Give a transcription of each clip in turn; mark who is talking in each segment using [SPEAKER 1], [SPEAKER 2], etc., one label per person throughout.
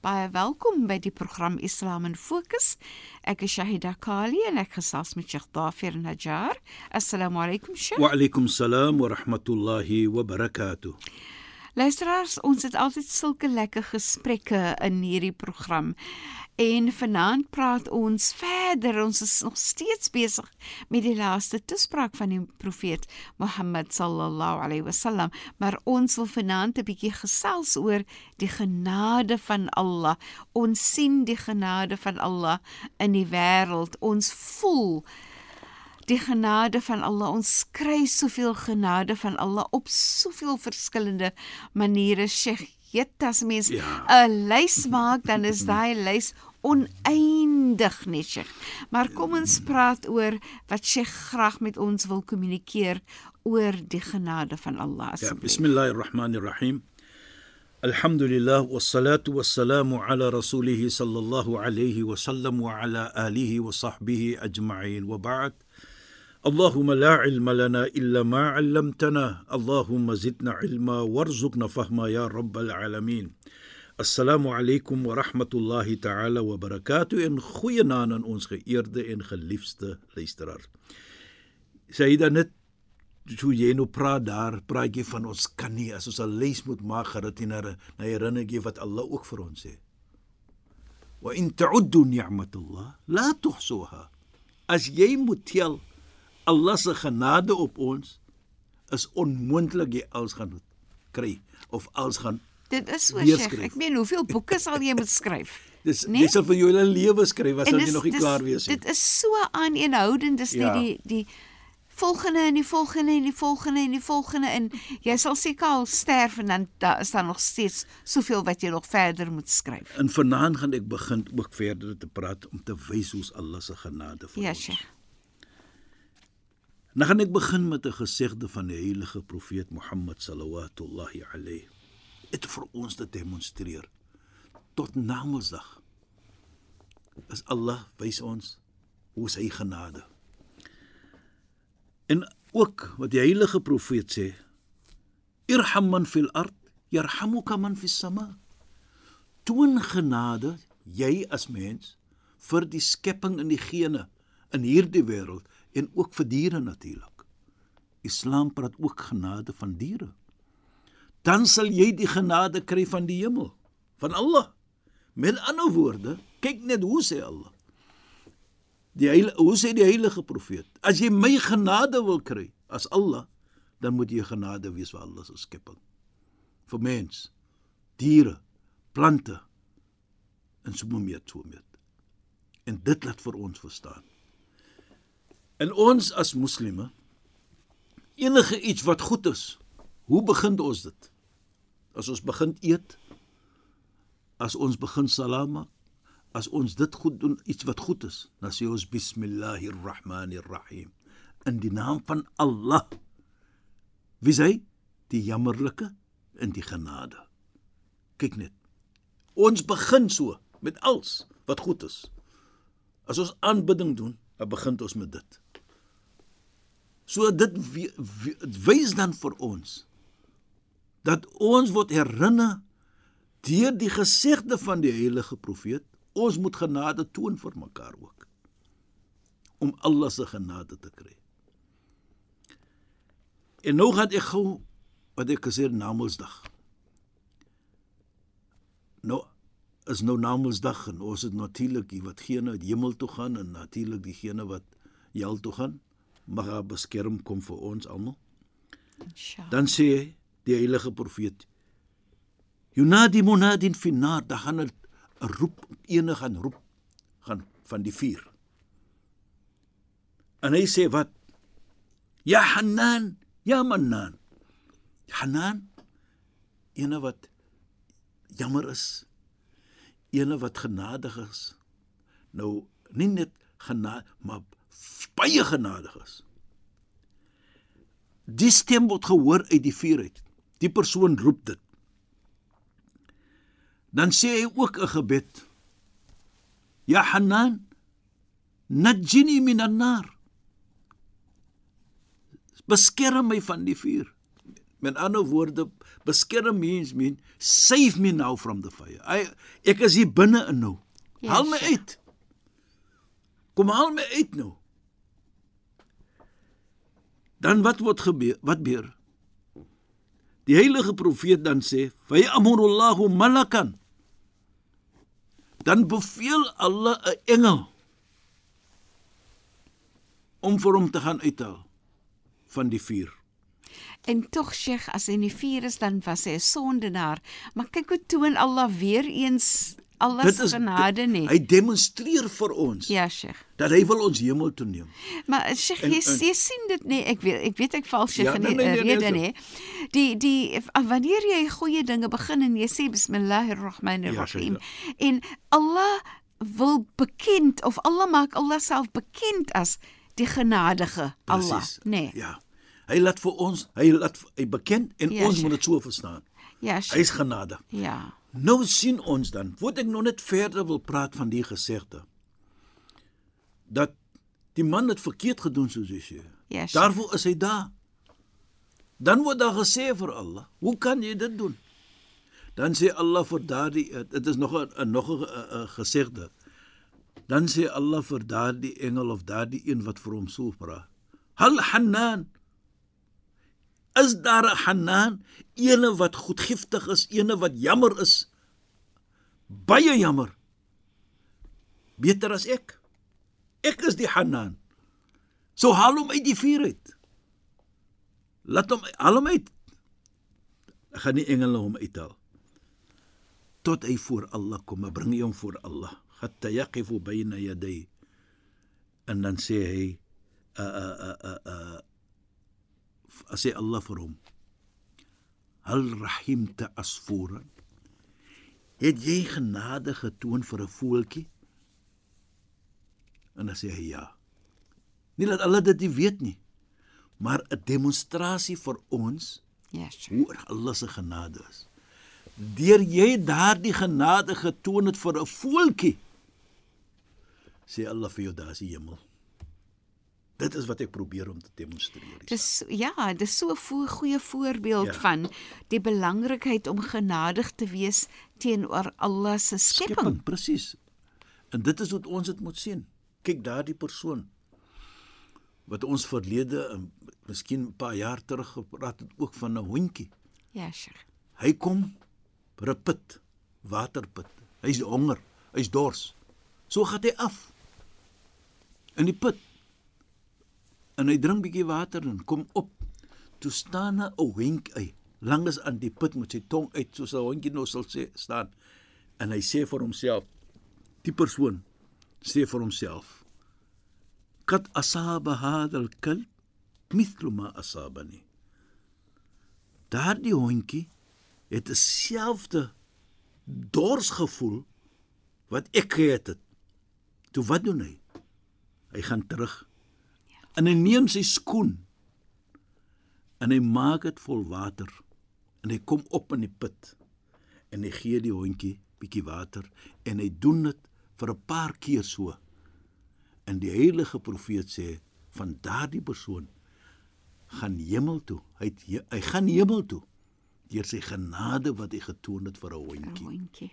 [SPEAKER 1] Baie welkom by die program Islam in Fokus. Ek is Shahida Kali en ek gesels met Sheikh Dafir Najjar. Assalamu alaykum Sheikh.
[SPEAKER 2] Wa alaykum salaam wa rahmatullahi wa barakatuh.
[SPEAKER 1] Luisteraars, ons het altyd sulke lekker gesprekke in hierdie program. En vanaand praat ons verder. Ons is nog steeds besig met die laaste toespraak van die profeet Mohammed sallallahu alaihi wasallam, maar ons wil vanaand 'n bietjie gesels oor die genade van Allah. Ons sien die genade van Allah in die wêreld. Ons voel die genade van Allah. Ons kry soveel genade van Allah op soveel verskillende maniere. Sheikh Dit as mens 'n ja. lys maak, dan is daai lys oneindig net Sheikh. Maar kom ons praat oor wat Sheikh graag met ons wil kommunikeer oor die genade van Allah.
[SPEAKER 2] Ja, bismillahirrahmanirrahim. Alhamdulillah wassalatu wassalamu ala rasulih sallallahu alayhi wa sallam wa ala alihi wa sahbihi ajma'in wa ba'd. اللهم لا علم لنا الا ما علمتنا اللهم زدنا علما وارزقنا فهما يا رب العالمين Assalamu alaykum wa rahmatullahi ta'ala wa barakatuh en goeienaand aan ons geëerde en geliefde luisteraar. Saida net hoe jy nou praat daar, praat jy van ons kan nie as ons 'n les moet maak gerad en na herinner jy wat Allah ook vir ons sê. Wa in ta'uddu ni'matullah la tuhsuha. As jy moet tel Allah se genade op ons is onmoontlik jy alles gaan kry of alles gaan
[SPEAKER 1] Dit is so sê. Ek meen hoeveel boeke sal jy moet skryf?
[SPEAKER 2] Dis nee? jy sal vir jou hele lewe skryf as jy nog nie dis, klaar wees
[SPEAKER 1] nie. Dit is so aaneenhoudend dis ja. die die volgende en die volgende en die volgende en die volgende en jy sal seker al sterf en dan daar is daar nog steeds soveel wat jy nog verder moet skryf.
[SPEAKER 2] En vanaand gaan ek begin ook verder te praat om te wys hoe Allah se genade vir
[SPEAKER 1] ja,
[SPEAKER 2] ons.
[SPEAKER 1] Ja,
[SPEAKER 2] Nou gaan ek begin met 'n gesegde van die heilige profeet Mohammed sallallahu alayhi. Dit vir ons te demonstreer tot Namedsdag. Is Allah wys ons hoe sy genade. En ook wat die heilige profeet sê, irham man fil ard yarhamuka man fis sama. Toon genade jy as mens vir die skepping in die gene in hierdie wêreld en ook vir diere natuurlik. Islam praat ook genade van diere. Dan sal jy die genade kry van die hemel, van Allah. Met ander woorde, kyk net hoe sê Allah. Die heilige, hoe sê die heilige profeet? As jy my genade wil kry as Allah, dan moet jy genade wees vir Allah se skepping. Vir mens, diere, plante en so meer so meer. En dit laat vir ons verstaan. En ons as moslime enige iets wat goed is, hoe begin ons dit? As ons begin eet, as ons begin salam maak, as ons dit goed doen, iets wat goed is, dan sê ons bismillahirrahmanirrahim in die naam van Allah. Wie sê die jammerlike in die genade. Kyk net. Ons begin so met alles wat goed is. As ons aanbidding doen, dan begin ons met dit. So dit wys dan vir ons dat ons word herinner deur die gesegde van die heilige profeet, ons moet genade toon vir mekaar ook om Allah se genade te kry. En nou gaan ek gou wat ek gesê Namedsdag. Nou is nou Namedsdag en ons het natuurlik die wat gene uit hemel toe gaan en natuurlik diegene wat hel toe gaan mag haar beskerm kom vir ons almal. Dan sê hy die heilige profeet. Yunadi munadin fi nar, dan gaan 'n roep, ene gaan roep gaan van die vuur. En hy sê wat? Ja Hanan, ja Manan. Hanan ene wat jammer is. Ene wat genadig is. Nou nie net genade, maar baie genadig is. Die stem word gehoor uit die vuur uit. Die persoon roep dit. Dan sê hy ook 'n gebed. Ya Hanan, najini minan nar. Beskerm my van die vuur. Met ander woorde, beskerm means mean save me now from the fire. I ek is hier binne in nou.
[SPEAKER 1] Ja,
[SPEAKER 2] Haal my uit. Kom haal my uit nou. Dan wat word gebeur? Wat gebeur? Die heilige profeet dan sê, "Fa amrullahu malakan." Dan beveel Allah 'n engel om vir hom te gaan uithaal van die vuur.
[SPEAKER 1] En tog Sheikh, as hy in die vuur is, dan was hy 'n sondenaar. Maar kyk hoe toon Allah weer eens Allah se genade nie.
[SPEAKER 2] hy demonstreer vir ons
[SPEAKER 1] Ja, Sheikh.
[SPEAKER 2] dat hy wil ons hemel toe neem.
[SPEAKER 1] Maar Sheikh,
[SPEAKER 2] En-
[SPEAKER 1] jy,
[SPEAKER 2] en-
[SPEAKER 1] jy sien dit nie. Ek weet ek weet ek val Sheikh
[SPEAKER 2] Ja,
[SPEAKER 1] in
[SPEAKER 2] nee,
[SPEAKER 1] die
[SPEAKER 2] nee,
[SPEAKER 1] nee,
[SPEAKER 2] nee,
[SPEAKER 1] rede
[SPEAKER 2] nee,
[SPEAKER 1] nie. Die die wanneer jy goeie dinge begin en jy sê bismillahirrahmanirrahim
[SPEAKER 2] Ja,
[SPEAKER 1] en Allah wil bekend of Allah maak Allah self bekend as die genadige Allah, nê? Nee.
[SPEAKER 2] Ja. Hy laat vir ons, hy laat hy bekend en
[SPEAKER 1] Ja,
[SPEAKER 2] ons
[SPEAKER 1] Sheikh.
[SPEAKER 2] moet dit so verstaan.
[SPEAKER 1] Ja, Sheikh.
[SPEAKER 2] Hy's genade.
[SPEAKER 1] Ja.
[SPEAKER 2] Nou sien ons dan, wat ek nog net verder wil praat van die gesegde dat die man het verkeerd gedoen soos jy sê.
[SPEAKER 1] Sheikh.
[SPEAKER 2] Daarvoor is hy daar. Dan word daar gesê vir Allah, hoe kan jy dit doen? Dan sê Allah vir daardie dit is nog 'n nog 'n gesegde. Dan sê Allah vir daardie engel of daardie een wat vir hom so vra. Hal Hanan Is daar 'n Hanan, ene wat goedgiftig is, ene wat jammer is? Baie jammer. Beter as ek. Ek is die Hanan. So haal hom uit die vuur uit. Laat hom haal hom uit. Dan gaan die engele hom uithaal. Tot hy voor Allah kom, maar bring hom voor Allah. Hatta yaqifu bayna yaday. En dan sê hy uh uh uh uh as sê Allah vir hom hal rahimta asfuran het jy genade getoon vir 'n voeltjie? En dan sê hy ja. Nie dat Allah dit nie weet nie maar 'n demonstrasie vir ons
[SPEAKER 1] Ja, Sheikh.
[SPEAKER 2] hoe Allah se genade is. Deur jy daardie genade getoon het vir 'n voeltjie sê Allah vir jou daar is die hemel dit is wat ek probeer om te demonstreer
[SPEAKER 1] Dis ja, dis so 'n vo goeie voorbeeld Ja. van die belangrikheid om genadig te wees teenoor Allah se skepping.
[SPEAKER 2] skepping presies en dit is wat ons dit moet sien. Kyk daardie persoon wat ons verlede en miskien 'n paar jaar terug gepraat het ook van 'n hondjie.
[SPEAKER 1] Ja, Sheikh.
[SPEAKER 2] hy kom by 'n put waterput. Hy's honger hy's dors. So gaan hy af in die put en hy drink bietjie water en kom op toe staan 'n hondjie uit langs aan die put met sy tong uit soos 'n hondjie nou sal sê staan en hy sê vir homself die persoon sê vir homself kat asaba hadha al-kalb mithlu ma asabani daardie hondjie het dieselfde dorsgevoel wat ek gehad het. Toe wat doen hy? Hy gaan terug. En hy neem sy skoen en hy maak dit vol water en hy kom op in die put en hy gee die hondjie bietjie water en hy doen dit vir 'n paar keer so. En die heilige profeet sê van daardie persoon gaan hemel toe. Hy het, he- hy gaan hemel toe deur sy genade wat hy getoon het vir 'n
[SPEAKER 1] 'n
[SPEAKER 2] hondjie.
[SPEAKER 1] Hondjie.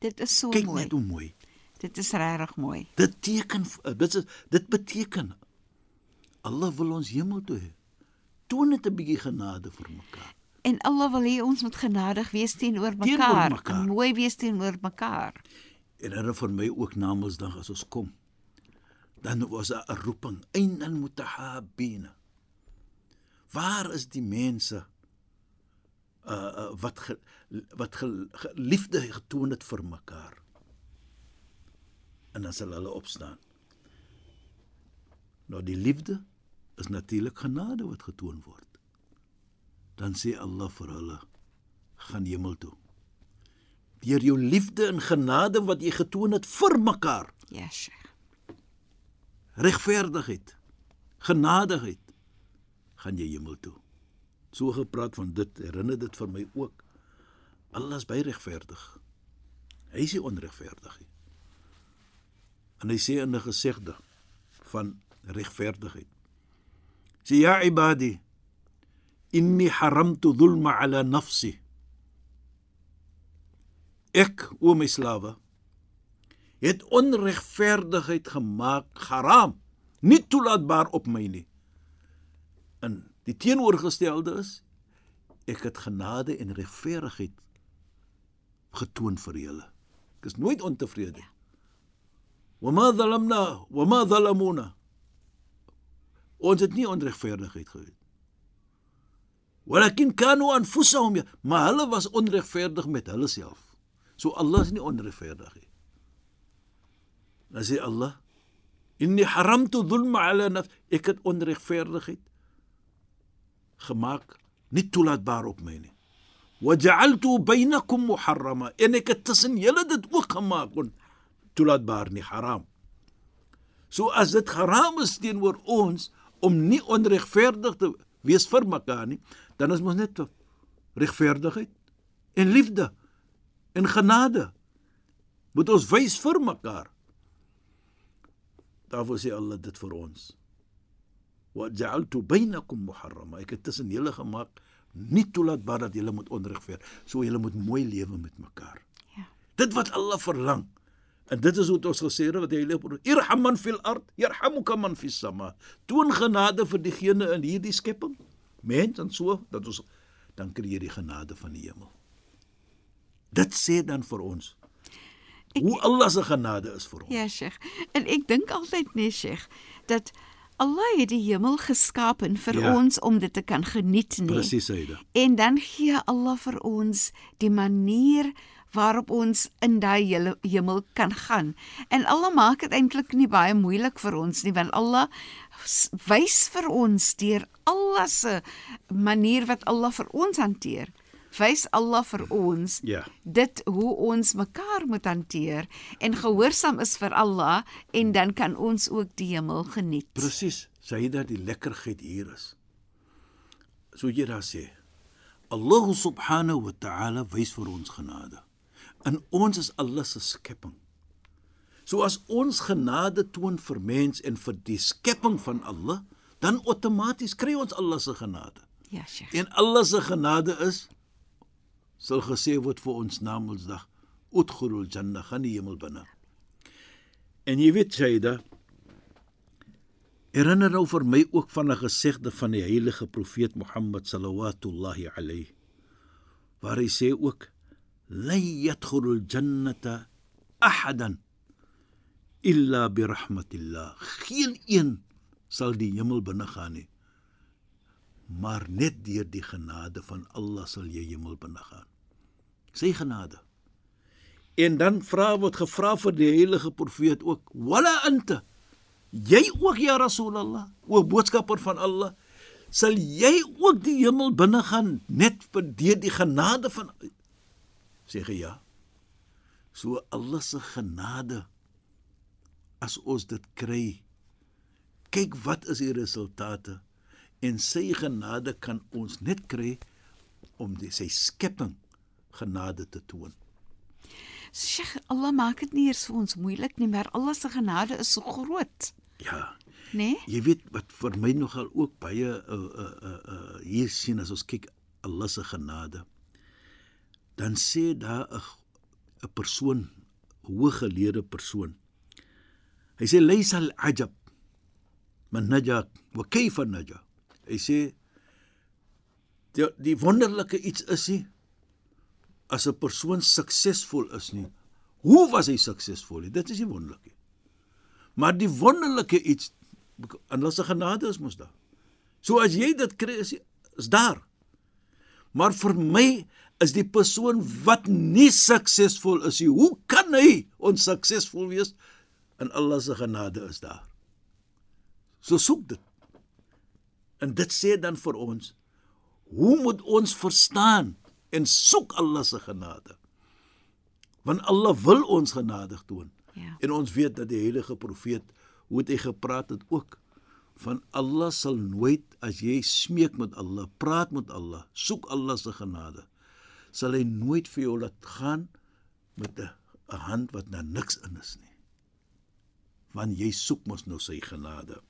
[SPEAKER 1] Dit is so
[SPEAKER 2] Kyk
[SPEAKER 1] mooi.
[SPEAKER 2] net hoe mooi.
[SPEAKER 1] Dit is regtig mooi.
[SPEAKER 2] Dit teken dit is dit beteken Allah wil ons hemel toe hê. Toon net 'n bietjie genade vir mekaar.
[SPEAKER 1] En Allah wil hê ons moet genadig wees teenoor mekaar,
[SPEAKER 2] mekaar.
[SPEAKER 1] mooi wees teenoor mekaar.
[SPEAKER 2] En hulle vir my ook Namedsdag as ons kom. Dan was 'n roeping, "Ainal mutahabina." Waar is die mense uh, uh wat ge, wat ge, ge, liefde getoon het vir mekaar. En dan sal hulle opstaan. Nou die liefde is natuurlik genade wat getoon word. Dan sê Allah vir hulle: "Gaan hemel toe." Deur jou liefde en genade wat jy getoon het vir mekaar.
[SPEAKER 1] Ja, Sheikh.
[SPEAKER 2] Regverdigheid, genadigheid, gaan jy hemel toe. So gepraat van dit, herinner dit vir my ook. Allah is baie regverdig. Hy is nie onregverdig nie. En hy sê in 'n gesegde van regverdigheid. Sê ja ibadi inni haramtu dhulma ala nafsi. Ek o my slawe het onregverdigheid gemaak haram, nie toelaatbaar op my nie. En die teenoorgestelde is ek het genade en regverdigheid getoon vir julle. Ek is nooit ontevrede. Wa ma zalamna wa ma zalamuna. Ons het nie onregverdigheid gehad. Walakin kanu anfusahum, maar hulle was onregverdig met hulle self. So Allah is nie onregverdig nie. Dan sê Allah: "Inni haramtu dhulma ala nafs." Ek het onregverdigheid gemaak nie toelaatbaar op my nie. Wa ja'altu bainakum muharrama. En ek het tussen julle dit ook gemaak on toelaatbaar nie haram. So as dit haram is teenoor ons om nie onregverdig te wees vir mekaar nie, dan is ons net regverdigheid en liefde en genade moet ons wys vir mekaar. Daarvoor sê Allah dit vir ons. Wa ja'altu bainakum muharrama. Ek het tussen julle gemaak nie toelaatbaar dat julle moet onregver. So julle moet mooi lewe met mekaar.
[SPEAKER 1] Ja.
[SPEAKER 2] Dit wat Allah verlang. En dit is wat ons gesê het wat hy leer. Irhaman fil ard, yarhamuka man fis sama. Toon genade vir diegene in hierdie skepping. Mens en so dat ons dan kry jy die genade van die hemel. Dit sê dan vir ons ek, hoe Allah se genade is vir ons.
[SPEAKER 1] Ja, Sheikh. En ek dink altyd nee, Sheikh, dat Allah het die hemel geskaap vir ja. ons om dit te kan geniet, nee.
[SPEAKER 2] Presies, Aida.
[SPEAKER 1] En dan gee Allah vir ons die manier waarop ons in daai hemel kan gaan. En Allah maak dit eintlik nie baie moeilik vir ons nie, want Allah wys vir ons deur Allah se manier wat Allah vir ons hanteer wys Allah vir ons
[SPEAKER 2] ja.
[SPEAKER 1] dit hoe ons mekaar moet hanteer en gehoorsaam is vir Allah en dan kan ons ook die hemel geniet.
[SPEAKER 2] Presies, dat die lekkerheid hier is. So jy daar sê Allah subhanahu wa ta'ala wys vir ons genade. En ons is Allah se skepping. So as ons genade toon vir mens en vir die skepping van Allah, dan outomaties kry ons Allah se genade.
[SPEAKER 1] Ja, Sheikh.
[SPEAKER 2] En Allah se genade is sal gesê word vir ons na Mondsdag udkhulul janna gaan die hemel binne. En jy weet Shaida herinner nou vir my ook van 'n gesegde van die heilige profeet Mohammed sallallahu alayhi waar hy sê ook la yadkhulul jannata ahadan illa bi rahmatillah geen een sal die hemel binne gaan nie maar net deur die genade van Allah sal jy hemel binne gaan. Sy genade. En dan vra word gevra vir die heilige profeet ook, "Wala anta?" Jy ook ja Rasulullah, o boodskapper van Allah, sal jy ook die hemel binne gaan net vir deur die genade van sê ge ja. So Allah se genade as ons dit kry. Kyk wat is die resultate? en sy genade kan ons net kry om die sy skepping genade te toon.
[SPEAKER 1] Sheikh, Allah maak dit nie eers vir ons moeilik nie, maar Allah se genade is so groot.
[SPEAKER 2] Ja.
[SPEAKER 1] Né? Nee?
[SPEAKER 2] Jy weet wat vir my nogal ook baie uh uh uh, uh hier sien as ons kyk Allah se genade. Dan sê daar 'n 'n persoon, 'n hooggeleerde persoon. Hy sê laysal ajab man najat wa kayfa najat Hy sê die die wonderlike iets is nie as 'n persoon suksesvol is nie. Hoe was hy suksesvol? Dit is nie wonderlik nie. Maar die wonderlike iets en hulle se genade is mos daar. So as jy dit kry is is daar. Maar vir my is die persoon wat nie suksesvol is nie. Hoe kan hy onsuksesvol wees? En Allah se genade is daar. So soek dit. En dit sê dan vir ons, hoe moet ons verstaan en soek Allah se genade? Want Allah wil ons genadig toon.
[SPEAKER 1] Ja.
[SPEAKER 2] En ons weet dat die heilige profeet hoe het hy gepraat het ook van Allah sal nooit as jy smeek met Allah, praat met Allah, soek Allah se genade, sal hy nooit vir jou laat gaan met 'n 'n hand wat na niks in is nie. Want jy soek mos nou sy genade.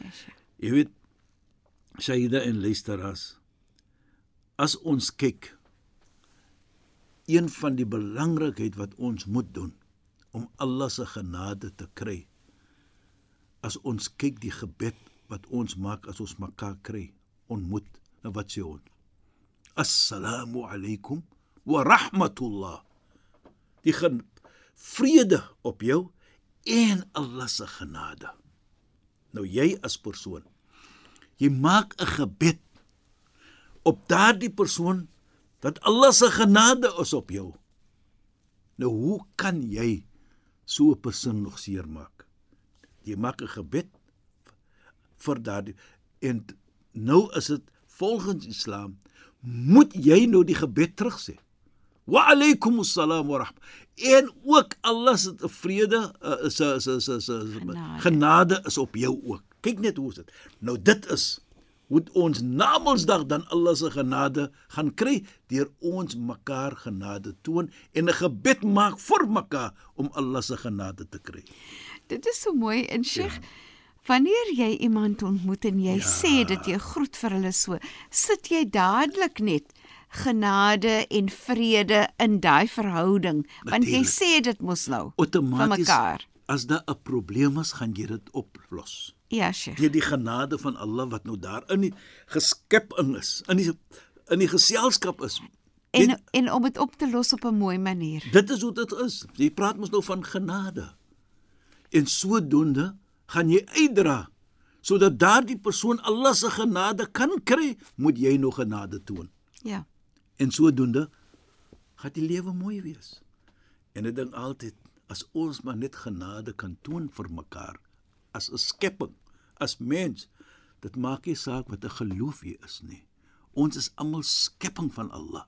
[SPEAKER 1] Sheikh.
[SPEAKER 2] Jy weet Shaida en luisteraars as ons kyk een van die belangrikheid wat ons moet doen om Allah se genade te kry as ons kyk die gebed wat ons maak as ons mekaar kry ontmoet nou wat sê ons assalamu alaykum wa rahmatullah. Die gen vrede op jou en Allah se genade. Nou jy as persoon jy maak 'n gebed op daardie persoon dat Allah se genade is op jou. Nou hoe kan jy so 'n persoon nog seermaak jy maak 'n gebed vir daardie en nou is dit volgens Islam moet jy nou die gebed terugsê. Wa alaykum assalam wa rahma en ook Allah se vrede uh, se se se se
[SPEAKER 1] Genade.
[SPEAKER 2] genade is op jou ook. Kyk net hoe is dit. Nou dit is hoe ons na Mondsdag dan Allah se genade gaan kry deur ons mekaar genade toon en 'n gebed maak vir mekaar om Allah se genade te kry.
[SPEAKER 1] Dit is so mooi. En Sheikh, ja. Wanneer jy iemand ontmoet en jy ja. sê dit jy groet vir hulle so, sit jy dadelik net genade en vrede in daai verhouding want jy
[SPEAKER 2] Natuurlijk.
[SPEAKER 1] sê dit mos nou
[SPEAKER 2] outomaties as daar 'n probleem is, gaan jy dit oplos.
[SPEAKER 1] Ja, Sheikh.
[SPEAKER 2] Deur die genade van Allah wat nou daar in die geskeping is, in die in die geselskap is.
[SPEAKER 1] En
[SPEAKER 2] Dit,
[SPEAKER 1] en om dit op te los op 'n mooi manier.
[SPEAKER 2] dit is hoe dit is. Jy praat mos nou van genade. En sodoende gaan jy uitdra sodat daardie persoon Allah se genade kan kry, moet jy nog genade toon.
[SPEAKER 1] Ja.
[SPEAKER 2] En sodoende gaan die lewe mooi wees. En ek dink altyd as ons maar net genade kan toon vir mekaar as 'n skepping, as mens, dit maak nie saak wat 'n geloof jy is nie. Ons is almal skepping van Allah.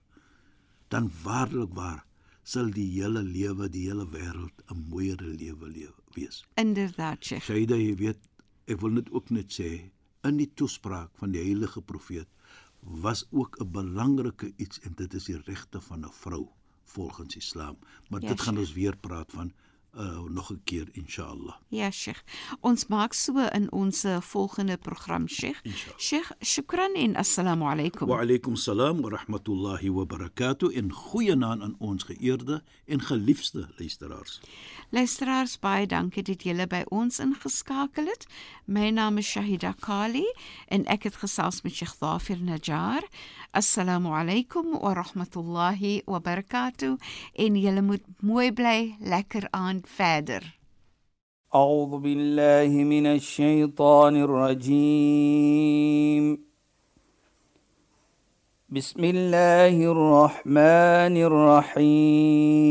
[SPEAKER 2] Dan waarlik waar sal die hele lewe, die hele wêreld 'n mooier lewe lewe wees.
[SPEAKER 1] Inderdaad, Sheikh.
[SPEAKER 2] Shaida, jy weet, ek wil net ook net sê in die toespraak van die heilige profeet was ook 'n belangrike iets en dit is die regte van 'n vrou volgens Islam. Maar
[SPEAKER 1] Ja,
[SPEAKER 2] dit gaan ons weer praat van uh nog 'n keer inshallah.
[SPEAKER 1] Ja, Sheikh. Ons maak so in ons eh, volgende program, Sheikh. Sheikh, shukran en assalamu alaykum.
[SPEAKER 2] Wa alaykum salaam wa rahmatullahi wa barakatuh en goeienaand aan ons geëerde en geliefde luisteraars.
[SPEAKER 1] Luisteraars, baie dankie dat julle by ons ingeskakel het. My naam is Shahida Kali en ek het gesels met Sheikh Dhafir Najjar. Assalamu alaykum wa rahmatullahi wa barakatuh en julle moet mooi bly, lekker aan verder.
[SPEAKER 3] أعوذ بالله من الشيطان الرجيم بسم الله الرحمن الرحيم